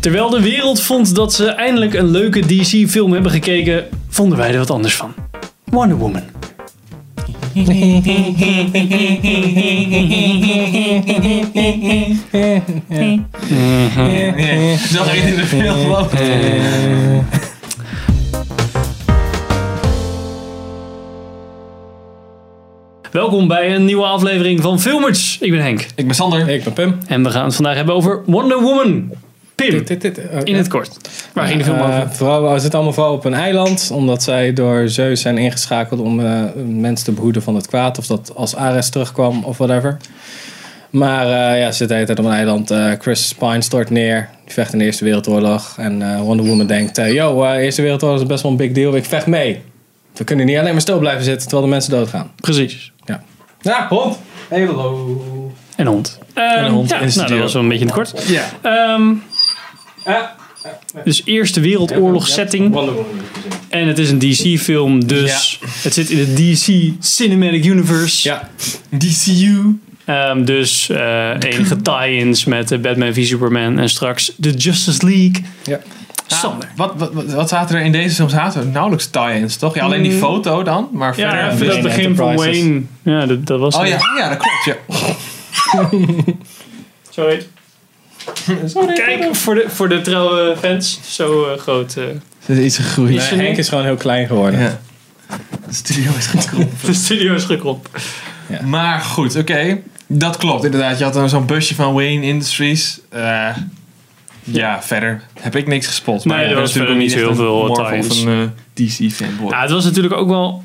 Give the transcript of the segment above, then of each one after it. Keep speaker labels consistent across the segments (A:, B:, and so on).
A: Terwijl de wereld vond dat ze eindelijk een leuke DC-film hebben gekeken, vonden wij er wat anders van. Wonder Woman.
B: Het in de film ook?
A: Welkom bij een nieuwe aflevering van Filmers. Ik ben Henk.
B: Ik ben Sander.
C: Ik ben Pim.
A: En we gaan het vandaag hebben over Wonder Woman. Pim,
C: Dit, dit, dit. Oh,
A: in het kort. Waar ging de film
C: Eh,
A: over?
C: Vooral, zitten allemaal vooral op een eiland, omdat zij door Zeus zijn ingeschakeld om eh, mensen te behoeden van het kwaad. Of dat als Ares terugkwam of whatever. Maar eh, ja, ze zitten de hele tijd op een eiland. Eh, Chris Pine stort neer. Die vecht in de Eerste Wereldoorlog. En eh, Wonder Woman denkt, eh, yo, Eerste Wereldoorlog is best wel een big deal. Ik vecht mee. We kunnen niet alleen maar stil blijven zitten terwijl de mensen doodgaan.
A: Precies.
C: Ja. Ja, hond. Hey, hallo.
A: En een hond. Ehm,
B: een hond
A: ja, nou, dat was wel een beetje in het kort.
B: Ja.
A: Ehm,
C: Ja.
A: Dus Eerste Wereldoorlog setting. En het is een DC-film, dus het zit in het DC Cinematic Universe.
C: Ja.
B: DCU.
A: Ehm, dus eh, enige tie-ins met Batman v Superman en straks de Justice League.
C: Ja.
A: Sander.
B: Wat, wat, wat, zaten er in deze film? Zaten er nauwelijks tie-ins, toch? Ja, alleen die foto dan. Maar
A: Ja,
B: verder...
A: voor
C: Vision
A: het begin van. Wayne. Ja, dat, dat was
B: Oh
A: het.
B: ja, ja, dat klopt. Ja.
A: Sorry.
B: Sorry.
A: Kijk, voor de, voor de trouwe fans, zo eh, groot. eh,
B: Het is iets gegroeid.
A: Is
C: Nee, Henk is gewoon heel klein geworden.
B: Ja. De studio is gekrompen.
A: de studio is geklopt.
B: Maar goed, oké. Dat klopt inderdaad. Je had dan zo'n busje van Wayne Industries. Eh, ja, verder heb ik niks gespot.
A: Nee,
B: Maar
A: er was
B: natuurlijk
A: niet heel veel
B: een Marvel een eh, DC fanboy.
A: Ja, het was natuurlijk ook wel.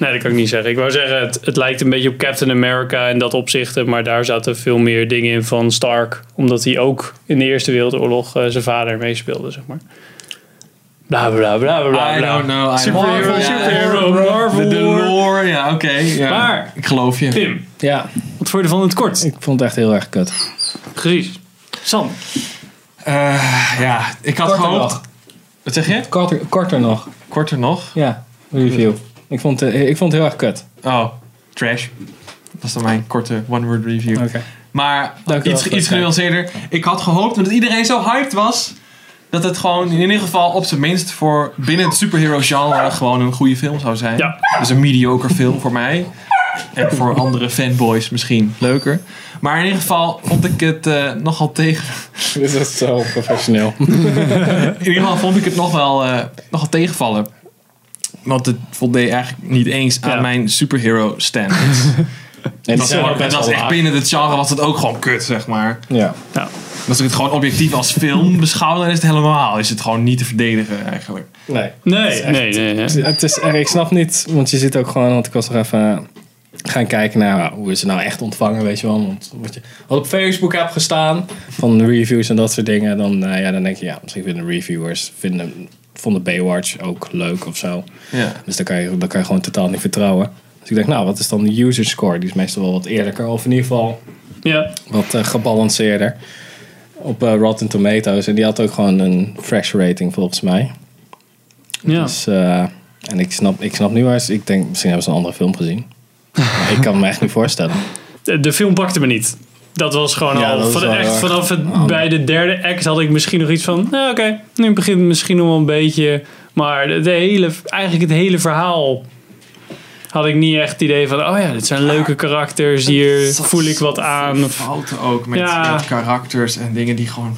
A: Nee, dat kan ik niet zeggen. Ik wou zeggen, het, het lijkt een beetje op Captain America in dat opzicht. Maar daar zaten veel meer dingen in van Stark. Omdat hij ook in de Eerste Wereldoorlog eh, zijn vader meespeelde, zeg maar. Bla bla bla bla bla.
B: I don't know. I
A: Superhero,
B: know.
A: superhero,
B: Ja.
A: Marvel
B: De,
A: lore.
B: ja, oké. ja.
A: Maar-
B: ik geloof je.
A: Pim,
C: Ja,
A: wat vond je ervan in het kort?
C: ik vond het echt heel erg kut.
A: Precies. Sam.
B: Eh, ja, ik had
C: Korter
B: gehoopt...
C: nog.
B: Wat zeg je?
C: Korter, korter nog.
B: Korter nog?
C: Ja, review. Ik vond, het- ik vond het heel erg kut.
B: Oh, trash. Dat is dan mijn korte one-word review.
C: Oké.
B: Maar
C: Dank u wel
B: iets, iets genuanceerder. Ik had gehoopt, omdat iedereen zo hyped was... dat het gewoon in ieder geval op zijn minst voor binnen het superhero genre... gewoon een goede film zou zijn.
A: Ja.
B: Dus een mediocre film voor mij. En voor andere fanboys misschien leuker. Maar in ieder geval vond ik het eh, nogal tegen...
C: Dit is zo professioneel.
B: In ieder geval vond ik het nog wel eh, nogal tegenvallen. Want het voldeed eigenlijk niet eens aan
A: Ja.
B: mijn superhero standards.
C: Die
B: Dat,
C: zijn
B: was,
C: ook best
B: dat was echt binnen het genre was het ook gewoon kut, zeg maar.
C: Ja.
B: Als ik het gewoon objectief als film beschouw, dan is het helemaal. Is het gewoon niet te verdedigen eigenlijk.
C: Nee.
A: Nee, nee, nee. nee.
C: Het is erg, ik snap niet, want je ziet ook gewoon, want ik was nog even gaan kijken naar nou, hoe is het nou echt ontvangen, weet je wel. Want wat je wat op Facebook hebt gestaan, van reviews en dat soort dingen, dan, eh, ja, dan denk je, ja, misschien vinden reviewers, vinden, vonden Baywatch ook leuk of zo.
B: Ja.
C: Dus dan kan, je, dan kan je gewoon totaal niet vertrouwen. Dus ik denk, nou, wat is dan de user score? Die is meestal wel wat eerlijker, of in ieder geval
A: Ja.
C: wat eh, gebalanceerder. Op eh, Rotten Tomatoes. En die had ook gewoon een fresh rating volgens mij.
A: ja.
C: Dus, eh, en ik snap, ik snap niet waar ze... Ik denk, misschien hebben ze een andere film gezien. Maar ik kan me echt niet voorstellen.
A: De, de film pakte me niet. Dat was gewoon
C: Ja,
A: al. van, echt, vanaf het,
C: Oh.
A: bij de derde act had ik misschien nog iets van. Nou, oké, nu begint het misschien nog wel een beetje. Maar de, de hele, eigenlijk het hele verhaal. Had ik niet echt het idee van. Oh ja, dit zijn leuke karakters. Hier voel ik wat aan. Of,
B: Fouten ook met,
A: Ja.
B: met karakters en dingen die gewoon.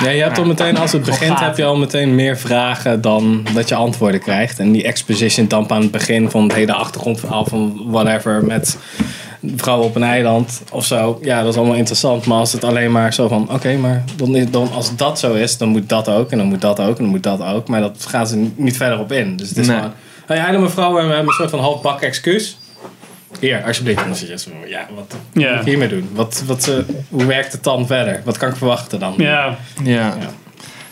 C: Ja, je hebt al meteen, als het begint, heb je al meteen meer vragen dan dat je antwoorden krijgt. En die exposition dump aan het begin van het hele achtergrondverhaal van whatever met vrouwen op een eiland of zo. Ja, dat is allemaal interessant. Maar als het alleen maar zo van, oké, maar dan, is- dan als dat zo is, dan moet dat ook en dan moet dat ook en dan moet dat ook. Maar dat gaan ze niet verder op in. Dus het is
B: Nee.
C: gewoon, ja, en mevrouw, en we hebben een soort van halfbak excuus. Hier, alsjeblieft. En dan zit je zo, ja, wat moet ik hiermee doen? Wat, wat, eh, hoe werkt het dan verder? Wat kan ik verwachten dan?
A: ja,
B: Ja.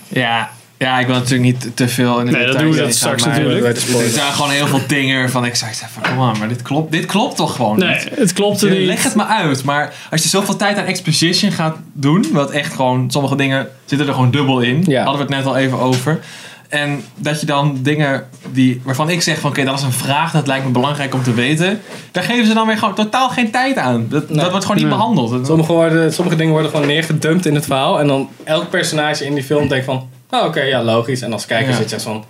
B: Ja. Ja. ik wil natuurlijk niet te veel in de
A: Nee, dat doen we dat straks natuurlijk.
B: Er zijn gewoon heel veel dingen waarvan ik zeg van, kom aan, maar dit klopt, dit klopt toch gewoon
A: nee,
B: niet?
A: het klopte niet.
B: Leg het maar uit. Maar als je zoveel tijd aan exposition gaat doen, wat echt gewoon, sommige dingen zitten er gewoon dubbel in.
C: Ja.
B: Hadden we het net al even over. En dat je dan dingen die, waarvan ik zeg van oké, dat is een vraag, dat lijkt me belangrijk om te weten. Daar geven ze dan weer gewoon totaal geen tijd aan. Dat, dat wordt gewoon niet
A: Nee.
B: behandeld.
C: Sommige, worden, sommige dingen worden gewoon neergedumpt in het verhaal. En dan elk personage in die film denkt van... Oh, oké, ja, logisch. En als kijker
B: Ja.
C: zit je echt van...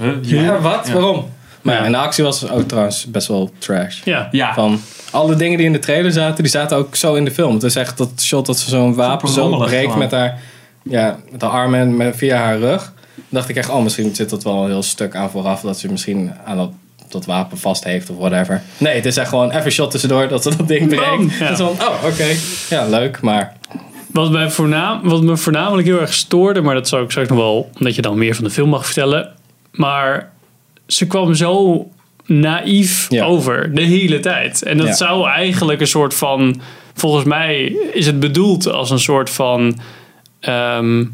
B: Huh?
C: Ja, wat?
B: Ja.
C: Waarom? Maar ja, en de actie was ook trouwens best wel trash.
A: Ja.
B: Ja.
C: Van alle dingen die in de trailer zaten, die zaten ook zo in de film. Het is echt dat shot dat ze zo'n wapen zo breekt met haar, ja, met haar armen en met, via haar rug. Dan dacht ik echt, oh, misschien zit dat wel een heel stuk aan vooraf. Dat ze misschien aan dat, dat wapen vast heeft of whatever. Nee, het is echt gewoon even shot tussendoor dat ze dat ding breekt.
A: ja.
C: Dat is van, oh, oké. Ja, leuk, maar...
A: Wat, mij voornaam, wat me voornamelijk heel erg stoorde, maar dat zou ik straks nog wel, omdat je dan meer van de film mag vertellen. Maar ze kwam zo naïef
C: Ja.
A: over de hele tijd. En dat
C: Ja.
A: zou eigenlijk een soort van, volgens mij is het bedoeld als een soort van, ehm,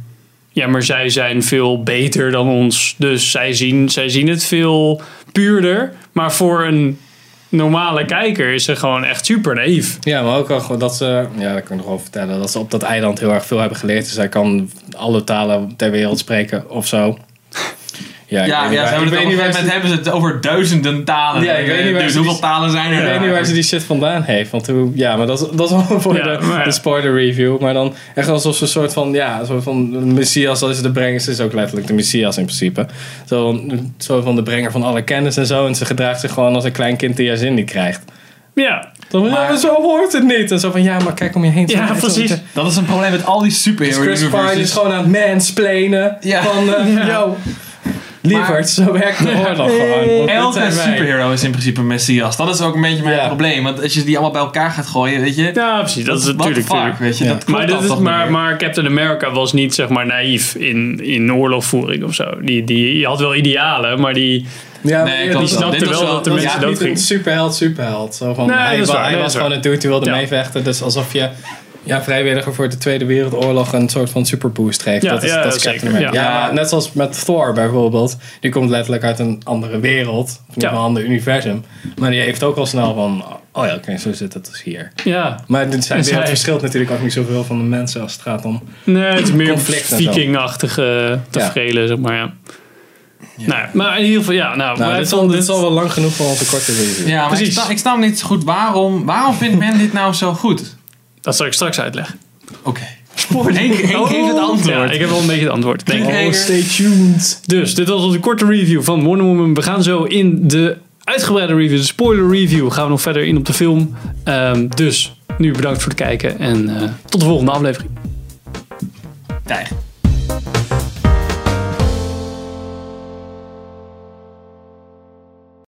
A: ja, maar zij zijn veel beter dan ons. Dus zij zien, zij zien het veel puurder. Maar voor een normale kijker is ze gewoon echt super naïef.
C: Ja, maar ook al dat ze, ja, dat kan ik nog wel vertellen, dat ze op dat eiland heel erg veel hebben geleerd. Dus zij kan alle talen ter wereld spreken of zo. Ja, ik
B: Ja,
C: weet niet
B: ja ze hebben
C: ik
B: het
C: weet niet
B: hebben ze het over duizenden talen.
C: Ja, ik weet niet waar
B: dus
C: ze
B: hoeveel
C: die-
B: talen zijn er?
C: Ik weet niet waar ze die shit vandaan heeft. Want hoe, ja, maar dat, is- dat is wel voor
A: Ja,
C: de,
A: maar ja.
C: de spoiler review. Maar dan echt alsof ze een soort van, ja, een soort van messias als ze de brengen. Ze is ook letterlijk de messias in principe. Zo, van- zo van de brenger van alle kennis en zo. En ze gedraagt zich gewoon als een klein kind die haar zin niet krijgt.
A: Ja,
C: Dan,
B: Maar-
C: zo hoort het niet. En zo van, ja, maar kijk om je heen.
A: Ja,
C: Zo-
A: precies.
C: zo-
B: Dat is een probleem met al die
C: Dus
B: superhero
C: Chris Pine is gewoon aan het mansplainen.
B: Ja.
C: Van, eh, yo, lieverd, zo werkt de oorlog gewoon.
B: Elke superhero is in principe een messias. Dat is ook een beetje mijn
C: Ja.
B: probleem. Want als je die allemaal bij elkaar gaat gooien, weet je...
A: ja precies. Dat is natuurlijk.
B: fuck,
A: natuurlijk.
B: weet je.
C: Ja.
B: Dat klopt
A: Maar, dit is, maar, maar Captain America was niet zeg maar naïef in, in oorlogvoering of zo. Die, die, die had wel idealen, maar die.
C: Ja,
B: Nee,
A: die
B: wel.
A: snapte
B: was
A: wel dat de mensen
C: ja,
A: doodgingen.
C: een superheld, superheld. Zo van,
A: Nee,
C: hij
A: dat is
C: wa-
A: waar,
C: hij
A: nee,
C: was gewoon een dude die wilde
A: Ja.
C: meevechten. Dus alsof je ja, vrijwilliger voor de Tweede Wereldoorlog een soort van superboost geeft.
A: Ja,
C: dat is,
A: ja,
C: dat is
A: zeker,
B: ja.
C: Ja, net zoals met Thor bijvoorbeeld. Die komt letterlijk uit een andere wereld. Of
A: Ja.
C: een ander universum. Maar die heeft ook al snel van... Oh ja, oké, zo zit het dus hier.
A: Ja.
C: Maar dit zijn
A: zij-
C: verschilt natuurlijk ook niet zoveel van de mensen als het gaat om...
A: Nee, het is meer vikingachtige tafereelen, zeg maar. Ja. Nou, maar in ieder geval, ja. Nou,
C: Nou, dit, is al,
A: vonden
C: dit is al wel lang genoeg voor onze korte review.
B: Ja, maar ik,
A: Precies.
B: sta, ik snap niet zo goed waarom... Waarom vindt men dit nou zo goed?
A: Dat zal ik straks uitleggen.
B: Oké. Henk, Henk heeft het antwoord.
A: Ja, ik heb wel een beetje het antwoord. Denk.
B: Cliffhanger.
C: stay tuned.
A: Dus dit was onze korte review van Wonder Woman. We gaan zo in de uitgebreide review, de spoiler review, gaan we nog verder in op de film. Ehm, dus nu bedankt voor het kijken en eh, tot de volgende aflevering.
B: Tijg.